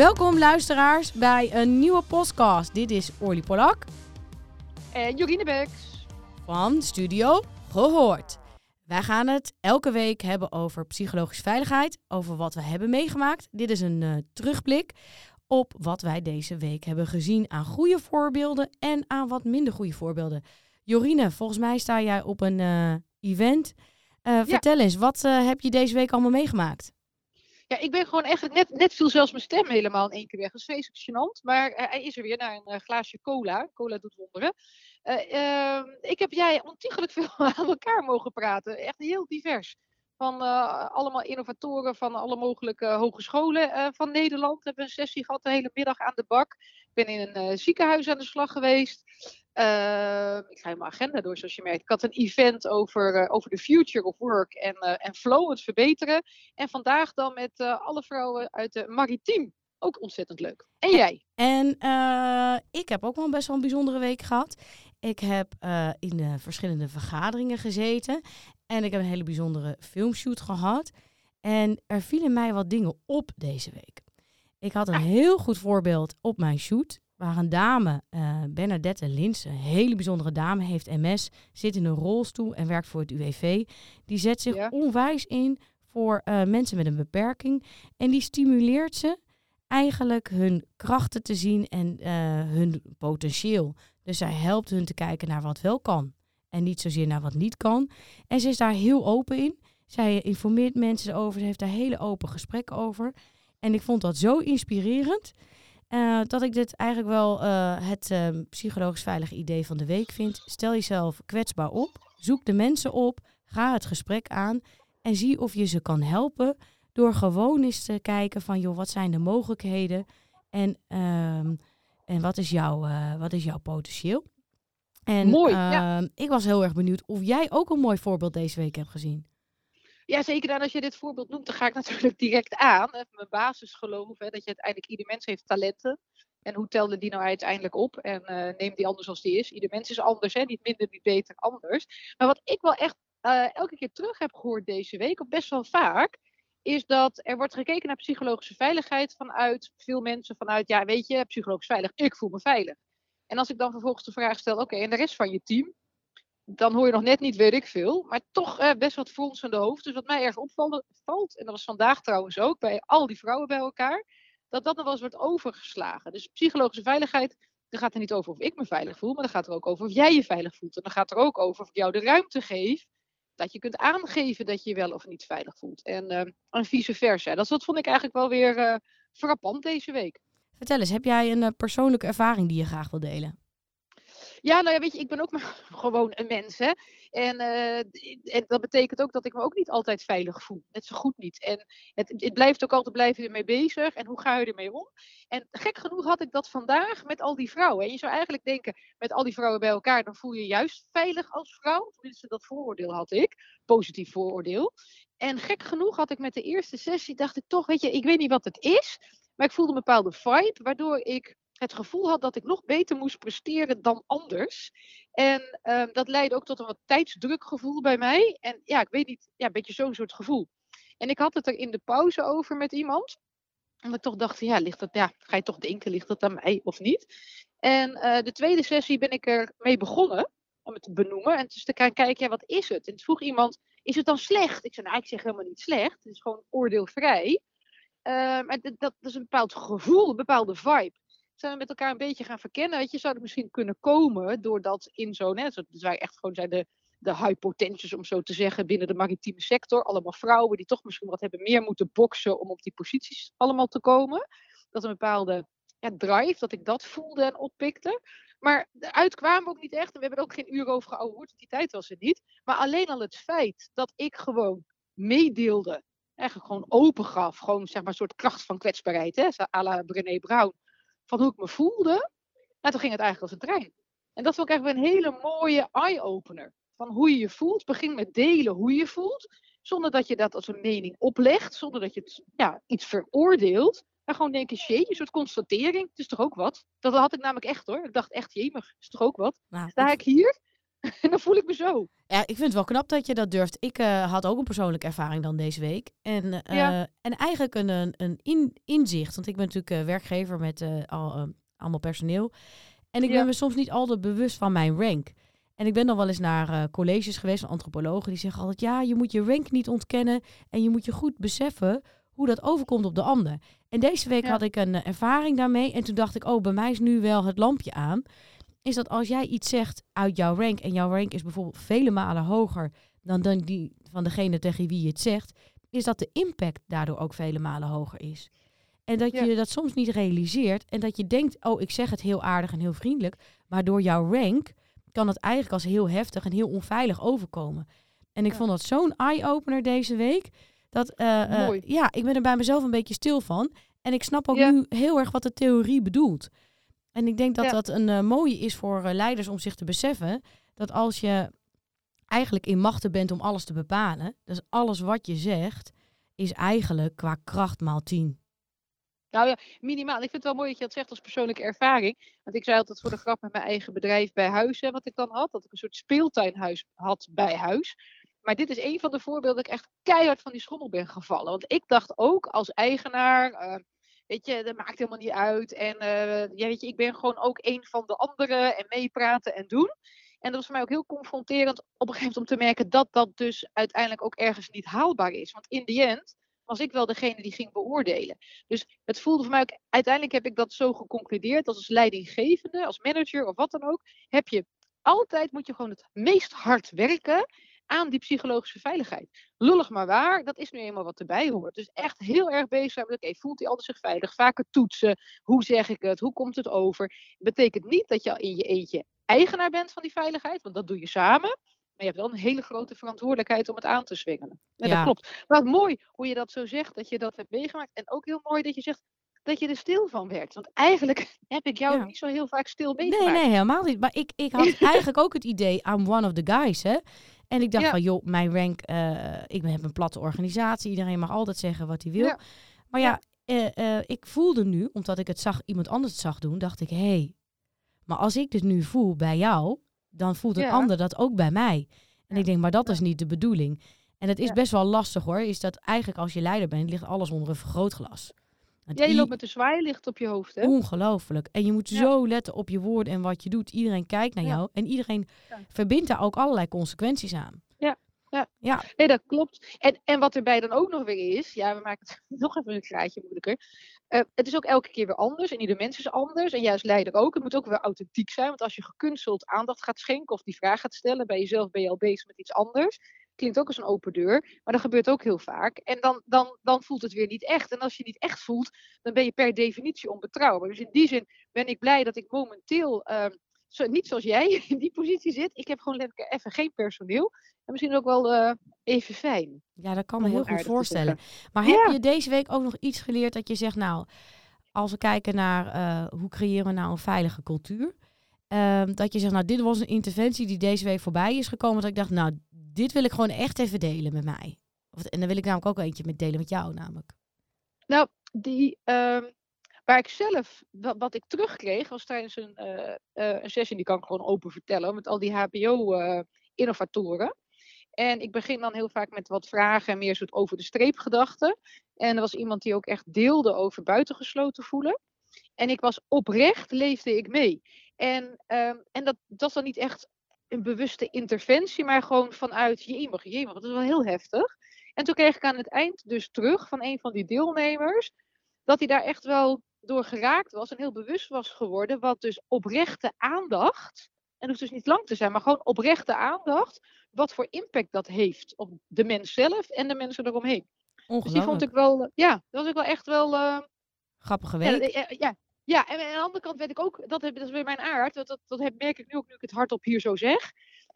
Welkom luisteraars bij een nieuwe podcast. Dit is Orly Polak En Jorine Beks. van Studio Gehoord. Wij gaan het elke week hebben over psychologische veiligheid, over wat we hebben meegemaakt. Dit is een eh, terugblik op wat wij deze week hebben gezien aan goede voorbeelden en aan wat minder goede voorbeelden. Jorine, volgens mij sta jij op een eh, event. Eh, vertel eens, wat heb je deze week allemaal meegemaakt? Ja, ik ben gewoon eigenlijk net, net viel zelfs mijn stem helemaal in één keer weg. Dat is vreselijk gênant. Maar eh, hij is er weer naar een eh, glaasje cola. Cola doet wonderen. Eh, ehm, ik heb jij ontiegelijk veel aan elkaar mogen praten. Echt heel divers. Van allemaal innovatoren van alle mogelijke hogescholen van Nederland. We hebben een sessie gehad de hele middag aan de bak. Ik ben in een eh, ziekenhuis aan de slag geweest. Eh, ik ga mijn agenda door, zoals je merkt. Ik had een event over, eh, over de future of work en, eh, en flow, het verbeteren. En vandaag dan met alle vrouwen uit de maritiem. Ook ontzettend leuk. En jij? En ik heb ook wel best wel een bijzondere week gehad. Ik heb in verschillende vergaderingen gezeten. En ik heb een hele bijzondere filmshoot gehad. En er vielen mij wat dingen op deze week. Ik had een heel goed voorbeeld op mijn shoot. Waar een dame, eh, Bernadette Lins, een hele bijzondere dame, heeft MS, zit in een rolstoel en werkt voor het UWV. Die zet zich Ja. onwijs in voor eh, mensen met een beperking. En die stimuleert ze eigenlijk hun krachten te zien en eh, hun potentieel. Dus zij helpt hun te kijken naar wat wel kan en niet zozeer naar wat niet kan. En ze is daar heel open in. Zij informeert mensen over, ze heeft daar hele open gesprekken over. En ik vond dat zo inspirerend eh, dat ik dit eigenlijk wel eh, het eh, psychologisch veilige idee van de week vind. Stel jezelf kwetsbaar op, zoek de mensen op, ga het gesprek aan en zie of je ze kan helpen door gewoon eens te kijken van, joh, wat zijn de mogelijkheden en, ehm, en wat, is jouw, eh, wat is jouw potentieel? En Mooi, ja. ehm, ik was heel erg benieuwd of jij ook een mooi voorbeeld deze week hebt gezien. Ja, zeker. En als je dit voorbeeld noemt, dan ga ik natuurlijk direct aan. Hè, Mijn basisgeloof, hè, dat je uiteindelijk ieder mens heeft talenten. En hoe telde die nou uiteindelijk op? En eh, neem die anders als die is. Ieder mens is anders, hè? niet minder, niet beter, anders. Maar wat ik wel echt eh, elke keer terug heb gehoord deze week, of best wel vaak, is dat er wordt gekeken naar psychologische veiligheid vanuit veel mensen vanuit, ja, weet je, psychologisch veilig, ik voel me veilig. En als ik dan vervolgens de vraag stel, oké, en de rest van je team, dan hoor je nog net niet, weet ik veel, maar toch best wat fronsende hoofd. Dus wat mij erg opvalt, valt, en dat was vandaag trouwens ook, bij al die vrouwen bij elkaar, dat dat nog wel eens wordt overgeslagen. Dus psychologische veiligheid, dan gaat er niet over of ik me veilig voel, maar dan gaat er ook over of jij je veilig voelt. En dan gaat er ook over of ik jou de ruimte geef, dat je kunt aangeven dat je je wel of niet veilig voelt. En, eh, en vice versa. Dat, dat vond ik eigenlijk wel weer eh, frappant deze week. Vertel eens, heb jij een eh, persoonlijke ervaring die je graag wil delen? Ja, nou ja, weet je, ik ben ook maar gewoon een mens, hè. En, eh, en dat betekent ook dat ik me ook niet altijd veilig voel. Net zo goed niet. En het, het blijft ook altijd blijven ermee bezig. En hoe ga je ermee om? En gek genoeg had ik dat vandaag met al die vrouwen. En je zou eigenlijk denken, met al die vrouwen bij elkaar, dan voel je je juist veilig als vrouw. Tenminste, dat vooroordeel had ik. Positief vooroordeel. En gek genoeg had ik met de eerste sessie, dacht ik toch, weet je, ik weet niet wat het is. Maar ik voelde een bepaalde vibe, waardoor ik het gevoel had dat ik nog beter moest presteren dan anders. En ehm, dat leidde ook tot een wat tijdsdrukgevoel bij mij. En ja, ik weet niet, ja, een beetje zo'n soort gevoel. En ik had het er in de pauze over met iemand. En ik toch dacht, ja, ligt dat, ja, ga je toch denken, ligt dat aan mij of niet? En eh, de tweede sessie ben ik er mee begonnen om het te benoemen. En dus te gaan kijken, ja, wat is het? En toen vroeg iemand, is het dan slecht? Ik zei, nou, ik zeg helemaal niet slecht. Het is gewoon oordeelvrij. Ehm, en dat, dat is een bepaald gevoel, een bepaalde vibe we met elkaar een beetje gaan verkennen. Weet je, zou het misschien kunnen komen doordat in zo'n, dat wij echt gewoon zijn de, de high potentials, om zo te zeggen, binnen de maritieme sector. Allemaal vrouwen die toch misschien wat hebben meer moeten boksen om op die posities allemaal te komen. Dat een bepaalde ja, drive, dat ik dat voelde en oppikte. Maar eruit kwamen we ook niet echt. En we hebben er ook geen uur over gehouden, die tijd was er niet. Maar alleen al het feit dat ik gewoon meedeelde, eigenlijk gewoon open gaf, gewoon zeg maar een soort kracht van kwetsbaarheid, hè, à la Brené Brown van hoe ik me voelde, nou, toen ging het eigenlijk als een trein. En dat vond ik echt wel een hele mooie eye-opener. Van hoe je je voelt. Begin met delen hoe je voelt. Zonder dat je dat als een mening oplegt. Zonder dat je het, ja, iets veroordeelt. Maar gewoon denken, jee, een soort constatering. Het is toch ook wat? Dat had ik namelijk echt hoor. Ik dacht echt, jemig, is toch ook wat? Nou, Sta ik hier? en dan voel ik me zo. Ja, ik vind het wel knap dat je dat durft. Ik eh, had ook een persoonlijke ervaring dan deze week. En, eh, Ja. en eigenlijk een, een, in, inzicht. Want ik ben natuurlijk eh, werkgever met al, allemaal personeel. En ik Ja. ben me soms niet altijd bewust van mijn rank. En ik ben dan wel eens naar colleges geweest van antropologen. Die zeggen altijd, ja, je moet je rank niet ontkennen. En je moet je goed beseffen hoe dat overkomt op de ander. En deze week Ja. had ik een ervaring daarmee. En toen dacht ik, oh, bij mij is nu wel het lampje aan. Is dat als jij iets zegt uit jouw rank. En jouw rank is bijvoorbeeld vele malen hoger dan, dan die van degene tegen wie je het zegt. Is dat de impact daardoor ook vele malen hoger is. En dat Ja. je dat soms niet realiseert. En dat je denkt, oh, ik zeg het heel aardig en heel vriendelijk. Maar door jouw rank kan het eigenlijk als heel heftig en heel onveilig overkomen. En ik Ja. vond dat zo'n eye-opener deze week. Dat, eh, eh, ja, ik ben er bij mezelf een beetje stil van. En ik snap ook Ja. nu heel erg wat de theorie bedoelt. En ik denk dat Ja. dat een eh, mooie is voor eh, leiders om zich te beseffen. Dat als je eigenlijk in machten bent om alles te bepalen. Dus alles wat je zegt is eigenlijk qua kracht maal tien. Nou ja, minimaal. Ik vind het wel mooi dat je dat zegt als persoonlijke ervaring. Want ik zei altijd voor de grap met mijn eigen bedrijf bij huis, hè, wat ik dan had. Dat ik een soort speeltuinhuis had bij huis. Maar dit is een van de voorbeelden dat ik echt keihard van die schommel ben gevallen. Want ik dacht ook als eigenaar, eh, weet je, dat maakt helemaal niet uit. En eh, ja, weet je, ik ben gewoon ook een van de anderen en meepraten en doen. En dat was voor mij ook heel confronterend op een gegeven moment om te merken dat dat dus uiteindelijk ook ergens niet haalbaar is. Want in the end was ik wel degene die ging beoordelen. Dus het voelde voor mij ook, uiteindelijk heb ik dat zo geconcludeerd, als als leidinggevende, als manager of wat dan ook, heb je altijd, moet je gewoon het meest hard werken aan die psychologische veiligheid. Lullig maar waar, dat is nu eenmaal wat erbij hoort. Dus echt heel erg bezig zijn met, oké, voelt die ander zich veilig? Vaker toetsen, hoe zeg ik het, hoe komt het over? Betekent niet dat je in je eentje eigenaar bent van die veiligheid, want dat doe je samen. Maar je hebt wel een hele grote verantwoordelijkheid om het aan te zwengelen. En Ja. dat klopt. Maar mooi hoe je dat zo zegt, dat je dat hebt meegemaakt. En ook heel mooi dat je zegt dat je er stil van werd. Want eigenlijk heb ik jou Ja. niet zo heel vaak stil Nee, meegemaakt. nee, helemaal niet. Maar ik, ik had eigenlijk ook het idee, I'm one of the guys, hè. En ik dacht Ja. van, joh, mijn rank, eh, ik heb een platte organisatie. Iedereen mag altijd zeggen wat hij wil. Ja. Maar ja, eh, eh, ik voelde nu, omdat ik het zag, iemand anders het zag doen, dacht ik, hé, hey, maar als ik dit nu voel bij jou, dan voelt een Ja. ander dat ook bij mij. En ik denk, maar dat is niet de bedoeling. En het is best wel lastig hoor, is dat eigenlijk als je leider bent, ligt alles onder een vergrootglas. Want i- loopt met een zwaailicht op je hoofd, hè? Ongelooflijk. En je moet Ja. zo letten op je woorden en wat je doet. Iedereen kijkt naar Ja. jou en iedereen Ja. verbindt daar ook allerlei consequenties aan. Ja, ja. Ja, Nee, dat klopt. En, en wat erbij dan ook nog weer is, ja, we maken het nog even een graadje moeilijker. Eh, het is ook elke keer weer anders en ieder mens is anders. En jij als leider ook. Het moet ook weer authentiek zijn. Want als je gekunsteld aandacht gaat schenken of die vraag gaat stellen, bij jezelf ben je al bezig met iets anders. Klinkt ook als een open deur, maar dat gebeurt ook heel vaak. En dan, dan, dan voelt het weer niet echt. En als je niet echt voelt, dan ben je per definitie onbetrouwbaar. Dus in die zin ben ik blij dat ik momenteel, ehm, zo, niet zoals jij, in die positie zit. Ik heb gewoon even geen personeel. En misschien ook wel eh, even fijn. ja dat kan me heel goed voorstellen. Maar heb je deze week ook nog iets geleerd dat je zegt, nou, als we kijken naar eh, hoe creëren we nou een veilige cultuur. ehm, dat je zegt, nou, dit was een interventie die deze week voorbij is gekomen. Dat ik dacht, nou, dit wil ik gewoon echt even delen met mij. Of, en dan wil ik namelijk ook eentje met delen met jou namelijk. Nou, die, ehm, waar ik zelf, wat, wat ik terugkreeg, was tijdens een, eh, eh, een sessie, die kan ik gewoon open vertellen, met al die HBO-innovatoren. en ik begin dan heel vaak met wat vragen en meer soort over de streep gedachten. En er was iemand die ook echt deelde over buitengesloten voelen. En ik was oprecht, leefde ik mee. En, ehm, en dat, dat is dan niet echt een bewuste interventie, maar gewoon vanuit jemig, jemig, dat is wel heel heftig. En toen kreeg ik aan het eind dus terug van een van die deelnemers, dat hij daar echt wel door geraakt was en heel bewust was geworden, wat dus oprechte aandacht, en het hoeft dus niet lang te zijn, maar gewoon oprechte aandacht, wat voor impact dat heeft op de mens zelf en de mensen eromheen. Dus die vond ik wel, eh, ja, dat was ik wel echt wel, eh, Grappige week. ja, ja, ja, en aan de andere kant weet ik ook, dat, heb, dat is weer mijn aard, dat, dat, dat merk ik nu ook nu ik het hardop hier zo zeg.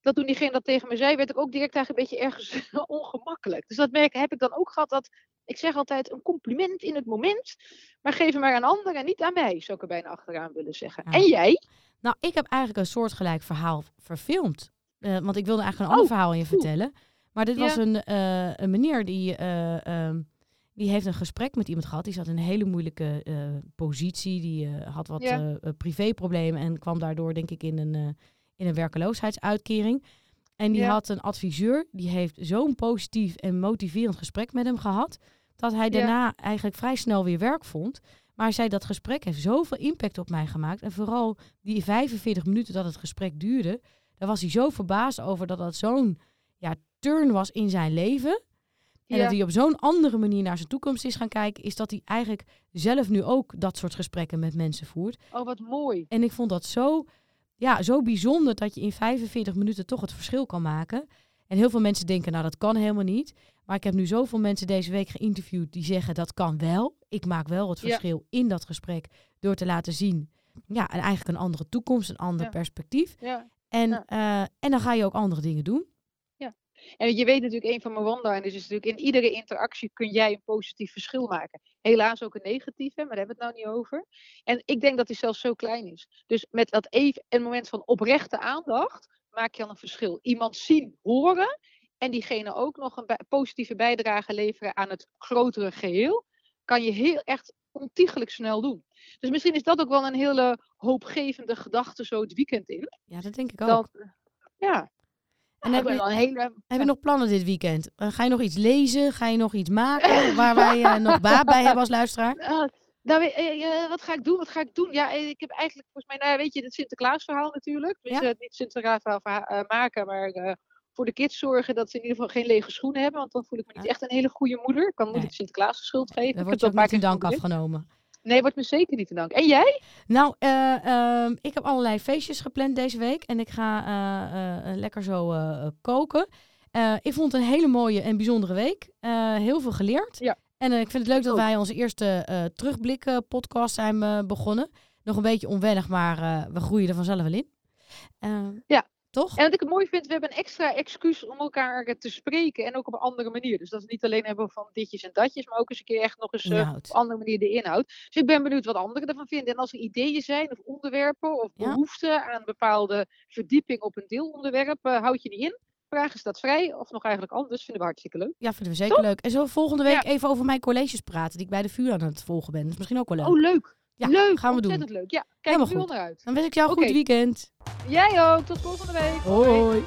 Dat toen diegene dat tegen me zei, werd ik ook direct eigenlijk een beetje ergens ongemakkelijk. Dus dat merk, heb ik dan ook gehad dat, ik zeg altijd een compliment in het moment, maar geef hem maar aan anderen en niet aan mij, zou ik er bijna achteraan willen zeggen. Ja. En jij? Nou, ik heb eigenlijk een soortgelijk verhaal verfilmd. Eh, want ik wilde eigenlijk een ander Oh, verhaal aan je vertellen. Maar dit Ja. was een, eh, een meneer die, eh, ehm, die heeft een gesprek met iemand gehad. Die zat in een hele moeilijke eh, positie. Die eh, had wat Ja. eh, privéproblemen en kwam daardoor denk ik in een, in een werkeloosheidsuitkering. En die Ja. had een adviseur, die heeft zo'n positief en motiverend gesprek met hem gehad, dat hij Ja. daarna eigenlijk vrij snel weer werk vond. Maar zei, dat gesprek heeft zoveel impact op mij gemaakt. En vooral die 45 minuten dat het gesprek duurde, daar was hij zo verbaasd over dat dat zo'n ja, turn was in zijn leven. En Ja. dat hij op zo'n andere manier naar zijn toekomst is gaan kijken, is dat hij eigenlijk zelf nu ook dat soort gesprekken met mensen voert. Oh, wat mooi. En ik vond dat zo, ja, zo bijzonder dat je in 45 minuten toch het verschil kan maken. En heel veel mensen denken, nou dat kan helemaal niet. Maar ik heb nu zoveel mensen deze week geïnterviewd die zeggen dat kan wel. Ik maak wel het Ja. verschil in dat gesprek door te laten zien, ja, en eigenlijk een andere toekomst, een ander Ja. perspectief. Ja. En, eh, en dan ga je ook andere dingen doen. En je weet natuurlijk, een van mijn one-liners is natuurlijk, in iedere interactie kun jij een positief verschil maken. Helaas ook een negatieve, maar daar hebben we het nou niet over. En ik denk dat die zelfs zo klein is. Dus met dat even een moment van oprechte aandacht, maak je dan een verschil. Iemand zien, horen en diegene ook nog een positieve bijdrage leveren aan het grotere geheel, kan je heel echt ontiegelijk snel doen. Dus misschien is dat ook wel een hele hoopgevende gedachte zo het weekend in. Ja, dat denk ik ook. Dat, ja. En heb ik je, wel een hele, heb je nog plannen dit weekend? Eh, ga je nog iets lezen? Ga je nog iets maken waar wij eh, nog baat bij hebben als luisteraar? Nou, weet- eh, wat ga ik doen? Wat ga ik doen? Ja, ik heb eigenlijk volgens mij, nou ja, weet je, het Sinterklaasverhaal natuurlijk. Dus Ja. niet Sinterklaasverhaal verha- eh, maken, maar voor de kids zorgen dat ze in ieder geval geen lege schoenen hebben. Want dan voel ik me niet echt een hele goede moeder. Ik kan Nee. moeilijk Sinterklaas de schuld geven. Ik wordt je ook niet in dank afgenomen. Nee, wordt me zeker niet te dank. En jij? Nou, eh, ehm, ik heb allerlei feestjes gepland deze week. En ik ga eh, eh, lekker zo koken. Ik vond het een hele mooie en bijzondere week. Heel veel geleerd. Ja. En ik vind het leuk dat wij onze eerste terugblik podcast zijn begonnen. Nog een beetje onwennig, maar we groeien er vanzelf wel in. Eh, Ja. Toch? En wat ik het mooi vind, we hebben een extra excuus om elkaar te spreken. En ook op een andere manier. Dus dat we niet alleen hebben van ditjes en datjes, maar ook eens een keer echt nog eens eh, op een andere manier de inhoud. Dus ik ben benieuwd wat anderen ervan vinden. En als er ideeën zijn of onderwerpen of Ja. behoeften aan bepaalde verdieping op een deelonderwerp, eh, houd je die in. Vraag is dat vrij of nog eigenlijk anders? Vinden we hartstikke leuk. Ja, vinden we zeker Toch? leuk. En zo volgende week Ja. even over mijn colleges praten die ik bij de vuur aan het volgen ben. Dat is misschien ook wel leuk. Oh, leuk. Ja, leuk, gaan we doen. Ontzettend leuk. Ja, kijk Helemaal nu. Dan wens ik jou een goed weekend. Jij ook. Tot volgende week. Hoi.